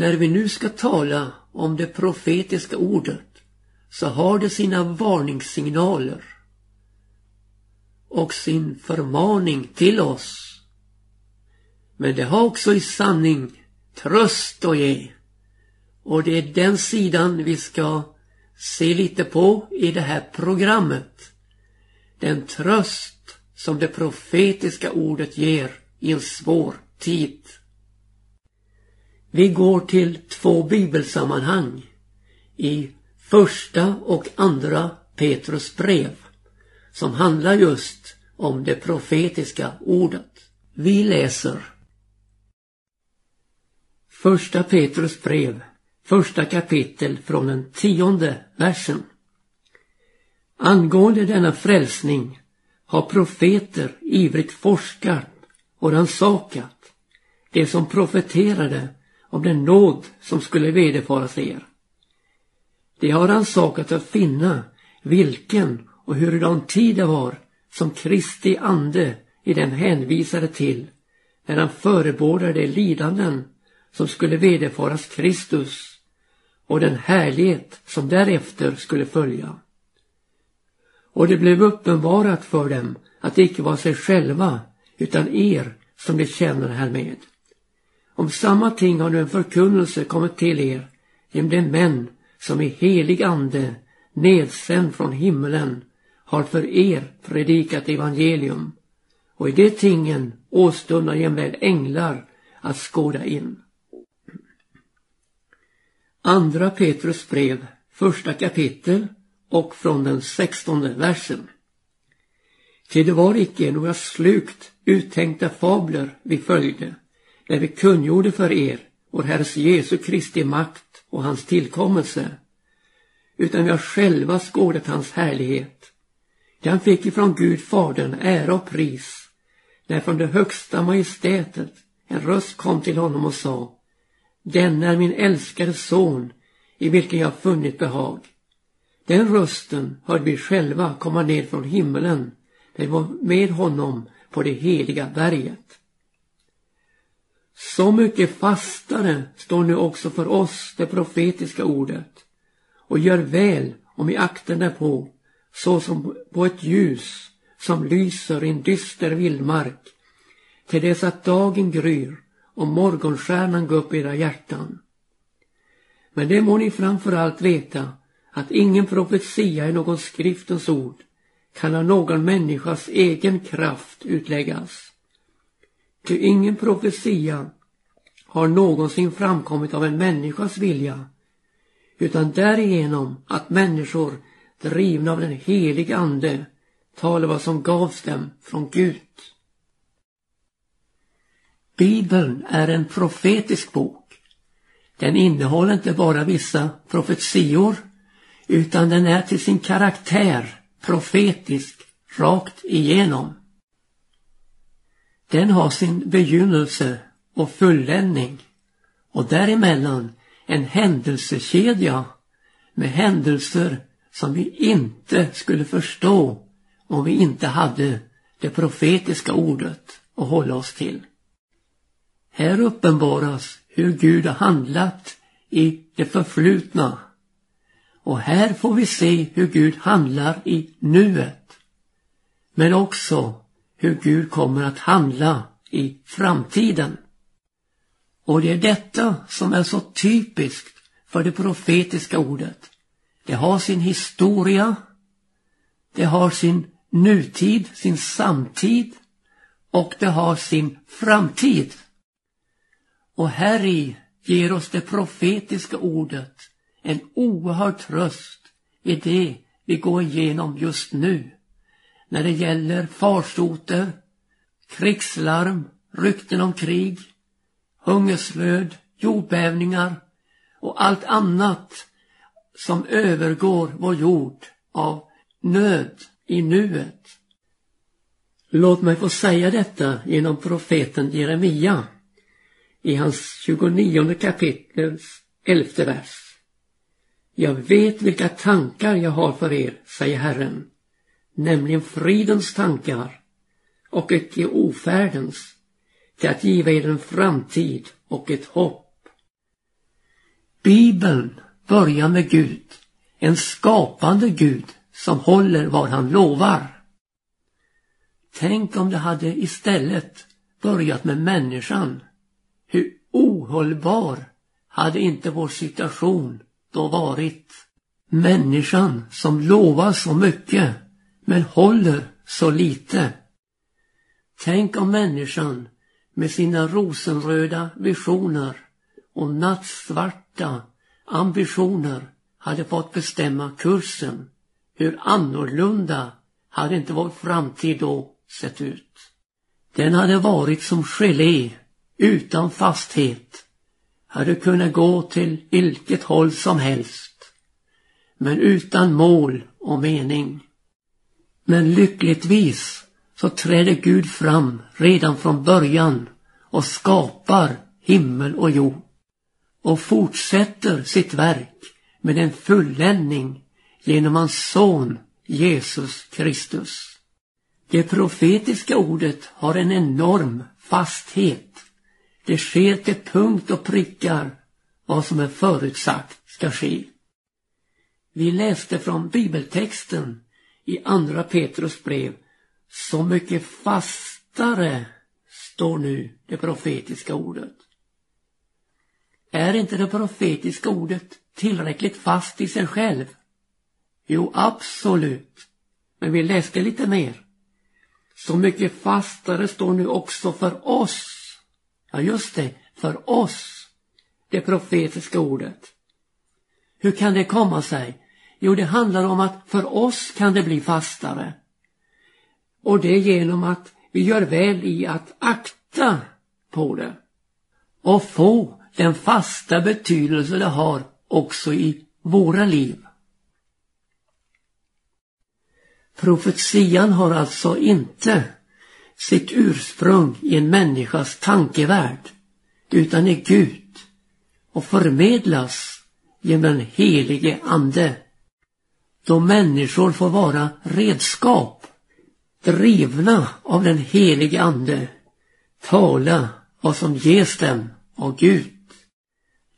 När vi nu ska tala om det profetiska ordet så har det sina varningssignaler och sin förmaning till oss. Men det har också i sanning tröst att ge. Och det är den sidan vi ska se lite på i det här programmet. Den tröst som det profetiska ordet ger i en svår tid. Vi går till två bibelsammanhang i första och andra Petrus brev som handlar just om det profetiska ordet. Vi läser Första Petrus brev, första kapitel från den tionde versen. Angående denna frälsning har profeter ivrigt forskat och rannsakat det som profeterade om den nåd som skulle vederfaras er. De har ransakat att finna vilken och hurudan tid det var som Kristi ande i dem hänvisade till när han förebådade de lidanden som skulle vederfaras Kristus och den härlighet som därefter skulle följa. Och det blev uppenbarat för dem att det icke var sig själva utan er som de känner härmed. Om samma ting har nu en förkunnelse kommit till er genom de män som i helig ande nedsänd från himmelen har för er predikat evangelium och i de tingen åstundar jämväl änglar att skåda in. Andra Petrus brev, första kapitel och från den sextonde versen. Till det var icke några slukt uttänkta fabler vi följde, där vi kungjorde för er vår Herres Jesu Kristi makt och hans tillkommelse, utan vi har själva skådat hans härlighet. Han fick ifrån Gud Fadern ära och pris, när från det högsta majestätet en röst kom till honom och sa Denne är min älskade son, i vilken jag funnit behag. Den rösten hörde vi själva komma ned från himmelen, när vi var med honom på det heliga berget. Så mycket fastare står nu också för oss det profetiska ordet och gör väl om vi aktar därpå såsom på ett ljus som lyser i en dyster vildmark till dess att dagen gryr och morgonstjärnan går upp i era hjärtan. Men det må ni framför allt veta att ingen profetia i någon skriftens ord kan av någon människas egen kraft utläggas. Ty ingen profetia har någonsin framkommit av en människas vilja utan därigenom att människor drivna av den helige ande talar vad som gavs dem från Gud. Bibeln är en profetisk bok. Den innehåller inte bara vissa profetior utan den är till sin karaktär profetisk rakt igenom. Den har sin begynnelse och fulländning. Och däremellan en händelsekedja med händelser som vi inte skulle förstå om vi inte hade det profetiska ordet att hålla oss till. Här uppenbaras hur Gud har handlat i det förflutna. Och här får vi se hur Gud handlar i nuet. Men också hur Gud kommer att handla i framtiden. Och det är detta som är så typiskt för det profetiska ordet. Det har sin historia, det har sin nutid, sin samtid och det har sin framtid. Och här i ger oss det profetiska ordet en oerhörd tröst i det vi går igenom just nu. När det gäller farsoter, krigslarm, rykten om krig, hungersnöd, jordbävningar och allt annat som övergår vår jord av nöd i nuet. Låt mig få säga detta genom profeten Jeremia i hans 29 kapitels elfte vers. Jag vet vilka tankar jag har för er, säger Herren, nämligen fridens tankar och icke ofärdens, till att giva er en framtid och ett hopp. Bibeln börjar med Gud, en skapande Gud som håller vad han lovar. Tänk om det hade istället börjat med människan. Hur ohållbar hade inte vår situation då varit. Människan som lovar så mycket men håller så lite. Tänk om människan med sina rosenröda visioner och nattsvarta ambitioner hade fått bestämma kursen. Hur annorlunda hade inte vår framtid då sett ut. Den hade varit som gelé utan fasthet. Hade kunnat gå till vilket håll som helst. Men utan mål och mening. Men lyckligtvis så träder Gud fram redan från början och skapar himmel och jord och fortsätter sitt verk med en fulländning genom hans son Jesus Kristus. Det profetiska ordet har en enorm fasthet. Det sker till punkt och prickar vad som är förutsagt ska ske. Vi läste från bibeltexten i andra Petrus brev så mycket fastare står nu det profetiska ordet. Är inte det profetiska ordet tillräckligt fast i sig själv? Jo, absolut. Men vi läste lite mer. Så mycket fastare står nu också för oss. Ja, just det, för oss. Det profetiska ordet. Hur kan det komma sig? Jo, det handlar om att för oss kan det bli fastare. Och det genom att vi gör väl i att akta på det. Och få den fasta betydelse det har också i våra liv. Profetian har alltså inte sitt ursprung i en människas tankevärld utan i Gud och förmedlas genom den helige Ande. Då människor får vara redskap drivna av den helige Ande tala vad som ges dem av Gud.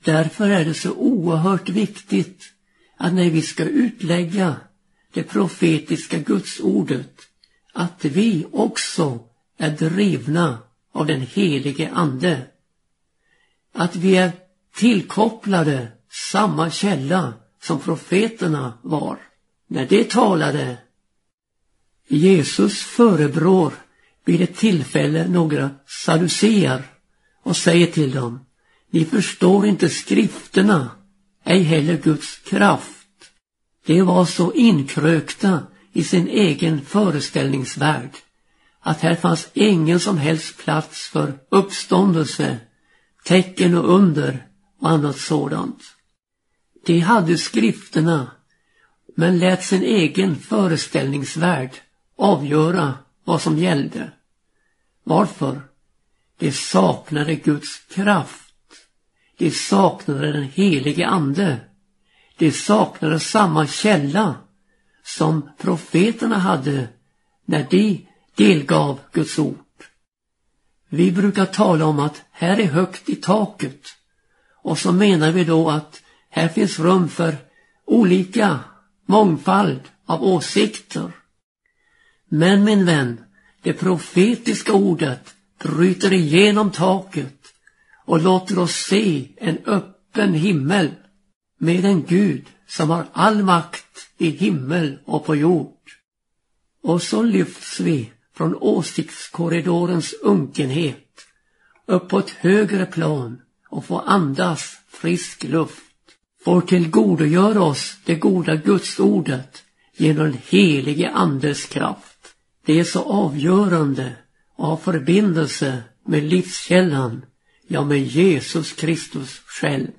Därför är det så oerhört viktigt att när vi ska utlägga det profetiska gudsordet att vi också är drivna av den helige Ande. Att vi är tillkopplade samma källa som profeterna var. När de talade Jesus förebrår vid ett tillfälle några saduceer och säger till dem Ni förstår inte skrifterna, ej heller Guds kraft. De var så inkrökta i sin egen föreställningsvärld att här fanns ingen som helst plats för uppståndelse, tecken och under och annat sådant. De hade skrifterna men lät sin egen föreställningsvärld avgöra vad som gällde. Varför? De saknade Guds kraft. De saknade den helige ande. De saknade samma källa som profeterna hade när de delgav Guds ord. Vi brukar tala om att här är högt i taket och så menar vi då att här finns rum för olika mångfald av åsikter. Men min vän, det profetiska ordet bryter igenom taket och låter oss se en öppen himmel med en Gud som har all makt i himmel och på jord. Och så lyfts vi från åsiktskorridorens unkenhet upp på ett högre plan och får andas frisk luft. Får tillgodogöra oss det goda gudsordet genom den helige andes kraft. Det är så avgörande att ha förbindelse med livskällan, ja med Jesus Kristus själv.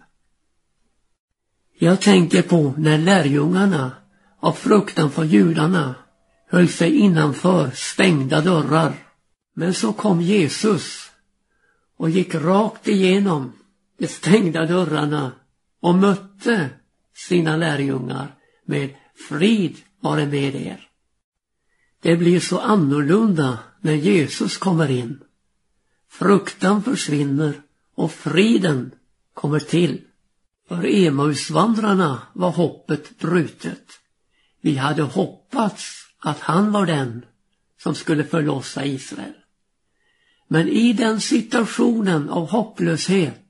Jag tänker på när lärjungarna av fruktan för judarna höll sig innanför stängda dörrar. Men så kom Jesus och gick rakt igenom de stängda dörrarna och mötte sina lärjungar med frid vare med er. Det blir så annorlunda när Jesus kommer in. Fruktan försvinner och friden kommer till. För Emausvandrarna var hoppet brutet. Vi hade hoppats att han var den som skulle förlossa Israel. Men i den situationen av hopplöshet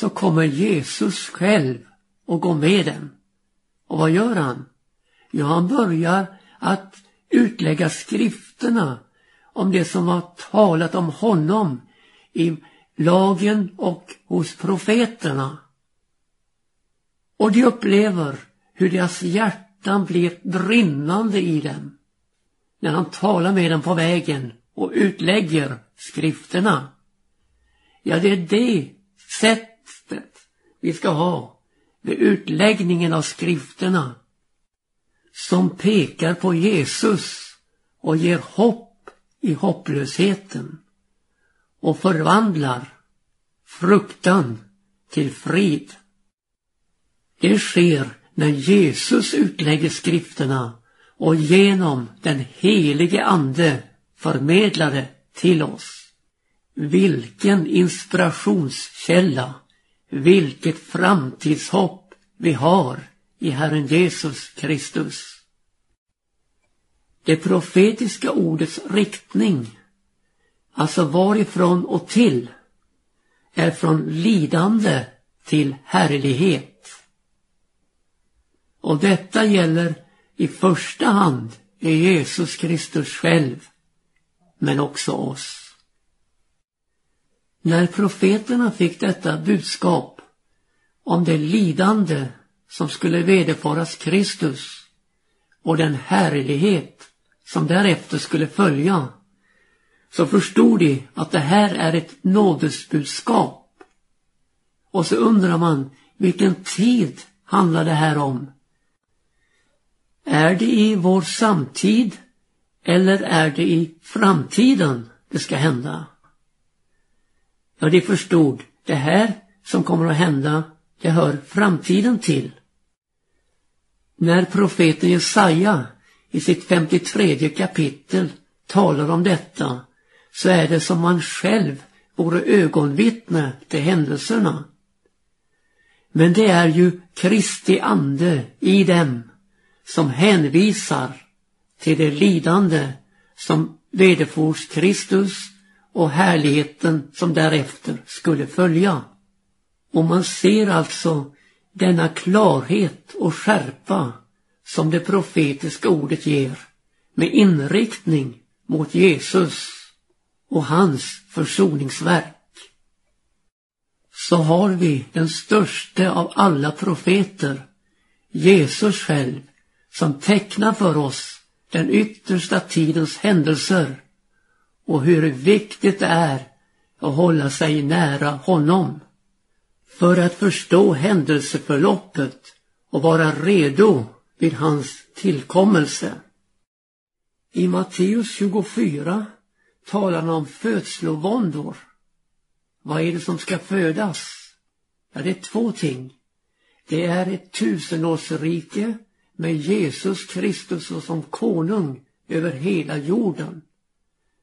så kommer Jesus själv och går med dem. Och vad gör han? Jo, han börjar att utlägga skrifterna om det som har talat om honom i lagen och hos profeterna. Och de upplever hur deras hjärtan blir brinnande i dem när han talar med dem på vägen och utlägger skrifterna. Ja, det är det sätt vi ska ha vid utläggningen av skrifterna som pekar på Jesus och ger hopp i hopplösheten och förvandlar fruktan till frid. Det sker när Jesus utlägger skrifterna och genom den helige Ande förmedlar det till oss. Vilken inspirationskälla, vilket framtidshopp vi har i Herren Jesus Kristus. Det profetiska ordets riktning, alltså varifrån och till, är från lidande till härlighet. Och detta gäller i första hand i Jesus Kristus själv, men också oss. När profeterna fick detta budskap om det lidande som skulle vederfaras Kristus och den härlighet som därefter skulle följa så förstod de att det här är ett nådesbudskap. Och så undrar man vilken tid handlar det här om? Är det i vår samtid eller är det i framtiden det ska hända? Ja, de förstod det här som kommer att hända, det hör framtiden till. När profeten Jesaja i sitt 53 kapitel talar om detta så är det som man själv vore ögonvittne till händelserna. Men det är ju Kristi ande i dem som hänvisar till det lidande som vederfors Kristus och härligheten som därefter skulle följa. Och man ser alltså denna klarhet och skärpa som det profetiska ordet ger med inriktning mot Jesus och hans försoningsverk. Så har vi den största av alla profeter, Jesus själv, som tecknar för oss den yttersta tidens händelser och hur viktigt det är att hålla sig nära honom för att förstå händelseförloppet och vara redo vid hans tillkommelse. I Matteus 24 talar han om födslovåndor. Vad är det som ska födas? Ja, det är två ting. Det är ett tusenårsrike med Jesus Kristus som konung över hela jorden.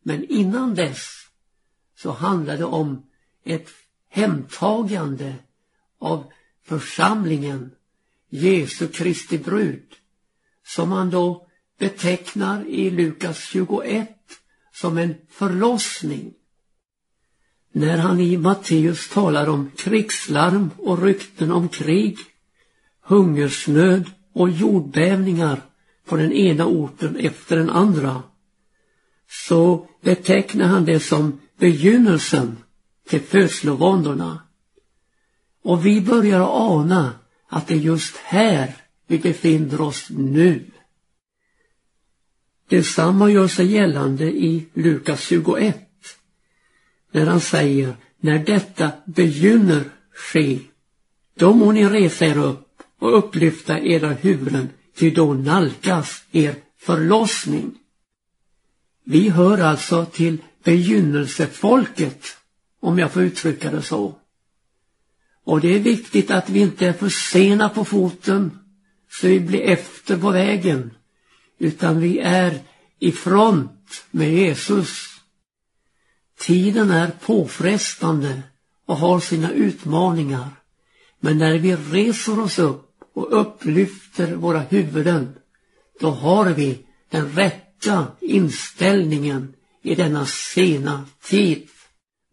Men innan dess så handlade det om ett hemtagande av församlingen, Jesu Kristi brud, som man då betecknar i Lukas 21 som en förlossning. När han i Matteus talar om krigslarm och rykten om krig, hungersnöd och jordbävningar på den ena orten efter den andra så betecknar han det som begynnelsen till födslovåndorna. Och vi börjar ana att det är just här vi befinner oss nu. Detsamma gör sig gällande i Lukas 21 när han säger när detta begynner ske då må ni resa er upp och upplyfta era huvuden ty då nalkas er förlossning. Vi hör alltså till begynnelsefolket, om jag får uttrycka det så. Och det är viktigt att vi inte är för sena på foten, så vi blir efter på vägen, utan vi är i front med Jesus. Tiden är påfrestande och har sina utmaningar. Men när vi reser oss upp och upplyfter våra huvuden, då har vi den rätta inställningen i denna sena tid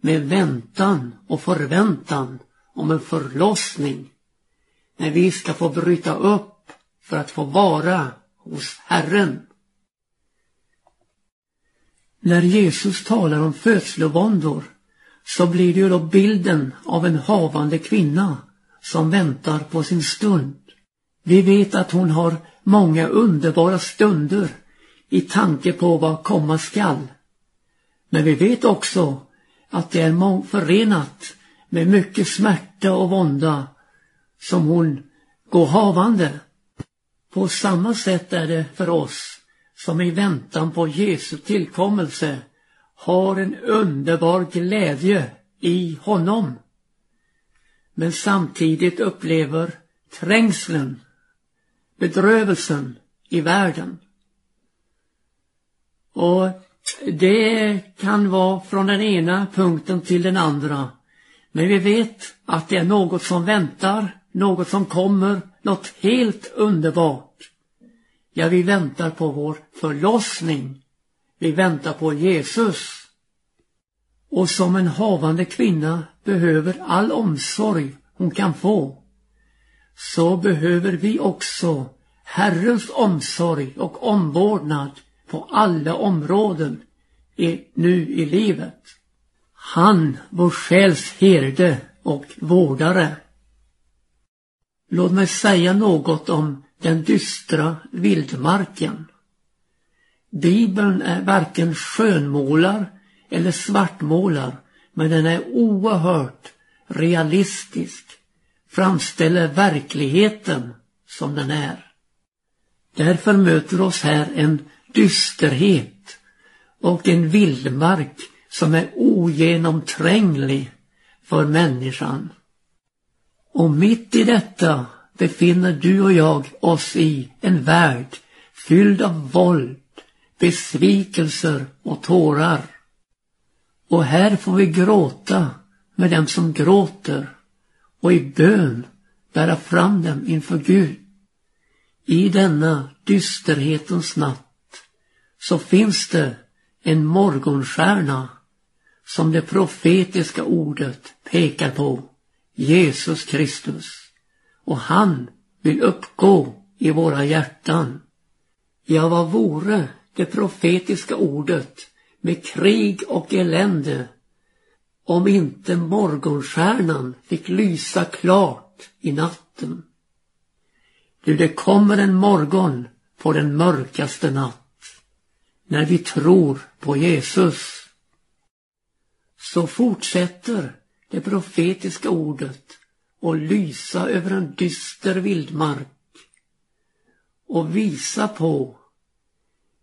med väntan och förväntan om en förlossning när vi ska få bryta upp för att få vara hos Herren. När Jesus talar om födslovåndor så blir det ju då bilden av en havande kvinna som väntar på sin stund. Vi vet att hon har många underbara stunder i tanke på vad komma skall. Men vi vet också att det är förenat med mycket smärta och vånda som hon går havande. På samma sätt är det för oss som i väntan på Jesu tillkommelse har en underbar glädje i honom. Men samtidigt upplever trängseln, bedrövelsen i världen. Och det kan vara från den ena punkten till den andra. Men vi vet att det är något som väntar, något som kommer, något helt underbart. Ja, vi väntar på vår förlossning. Vi väntar på Jesus. Och som en havande kvinna behöver all omsorg hon kan få, så behöver vi också Herrens omsorg och omvårdnad på alla områden i, nu i livet. Han, vår själs herde och vårdare. Låt mig säga något om den dystra vildmarken. Bibeln är varken skönmålar eller svartmålar, men den är oerhört realistisk, framställer verkligheten som den är. Därför möter oss här en dysterhet och en vildmark som är ogenomtränglig för människan. Och mitt i detta befinner du och jag oss i en värld fylld av våld, besvikelser och tårar. Och här får vi gråta med dem som gråter och i bön bära fram dem inför Gud. I denna dysterhetens natt så finns det en morgonstjärna som det profetiska ordet pekar på, Jesus Kristus. Och han vill uppgå i våra hjärtan. Ja, vad vore det profetiska ordet med krig och elände om inte morgonstjärnan fick lysa klart i natten. Du, det kommer en morgon på den mörkaste natt när vi tror på Jesus. Så fortsätter det profetiska ordet och lysa över en dyster vildmark och visa på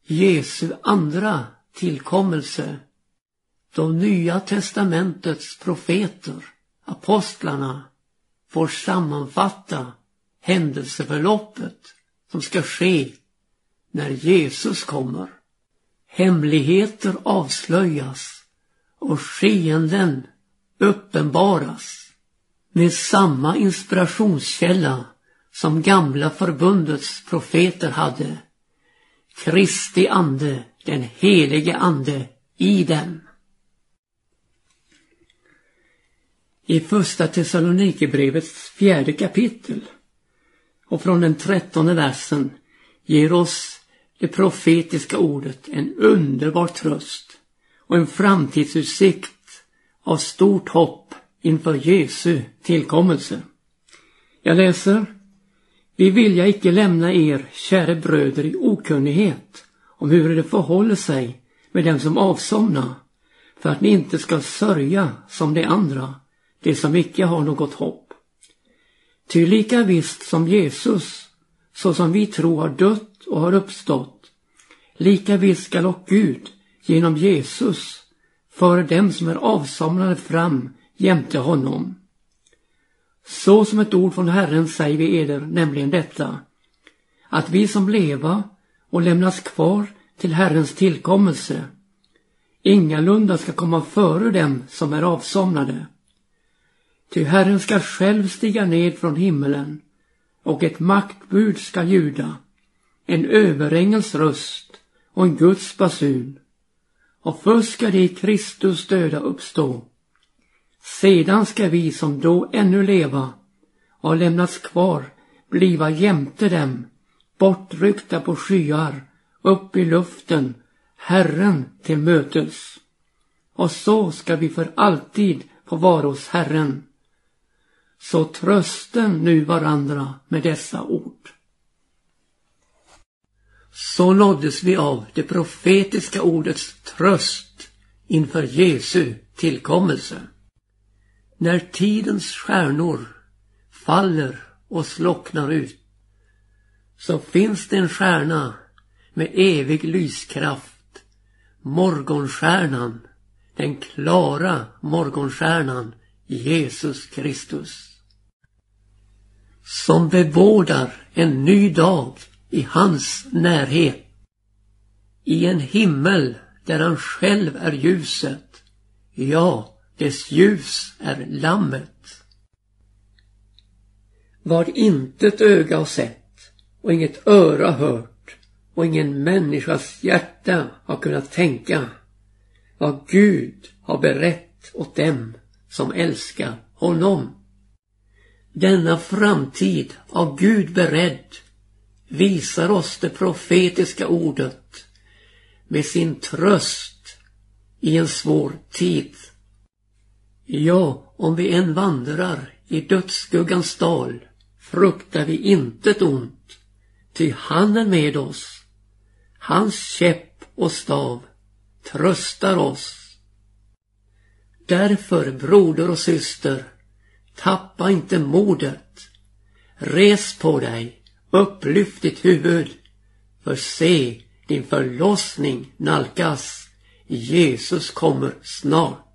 Jesu andra tillkommelse. De nya testamentets profeter, apostlarna, får sammanfatta händelseförloppet som ska ske när Jesus kommer. Hemligheter avslöjas och skeenden uppenbaras med samma inspirationskälla som gamla förbundets profeter hade. Kristi ande, den helige ande i dem. I första Thessalonikerbrevets fjärde kapitel och från den trettonde versen ger oss det profetiska ordet en underbar tröst och en framtidsutsikt av stort hopp inför Jesu tillkommelse. Jag läser Vi vilja icke lämna er, käre bröder, i okunnighet om hur det förhåller sig med dem som avsomna, för att ni inte ska sörja som de andra, de som icke har något hopp. Ty lika visst som Jesus, så som vi tror har dött och har uppstått, lika visst skall och Gud genom Jesus föra dem som är avsomnade fram jämte honom. Så som ett ord från Herren säger vi eder nämligen detta, att vi som leva och lämnas kvar till Herrens tillkommelse ingalunda ska komma före dem som är avsomnade. Ty Herren ska själv stiga ned från himmelen och ett maktbud ska ljuda, en överängels röst och en Guds basun. Och först ska de i Kristus döda uppstå. Sedan ska vi som då ännu leva och lämnats kvar bliva jämte dem, bortryckta på skyar, upp i luften, Herren till mötes. Och så ska vi för alltid få vara hos Herren. Så trösten nu varandra med dessa ord. Så nåddes vi av det profetiska ordets tröst inför Jesu tillkommelse. När tidens stjärnor faller och slocknar ut så finns det en stjärna med evig lyskraft. Morgonstjärnan, den klara morgonstjärnan Jesus Kristus. Som bevårdar en ny dag i hans närhet. I en himmel där han själv är ljuset. Ja, dess ljus är lammet. Vad intet öga har sett och inget öra hört och ingen människas hjärta har kunnat tänka vad Gud har berett åt dem som älskar honom. Denna framtid av Gud beredd visar oss det profetiska ordet med sin tröst i en svår tid. Ja, om vi än vandrar i dödsskuggans dal fruktar vi intet ont, ty han är med oss. Hans käpp och stav tröstar oss. Därför, broder och syster, tappa inte modet. Res på dig, upplyft ditt huvud, för se, din förlossning nalkas. Jesus kommer snart.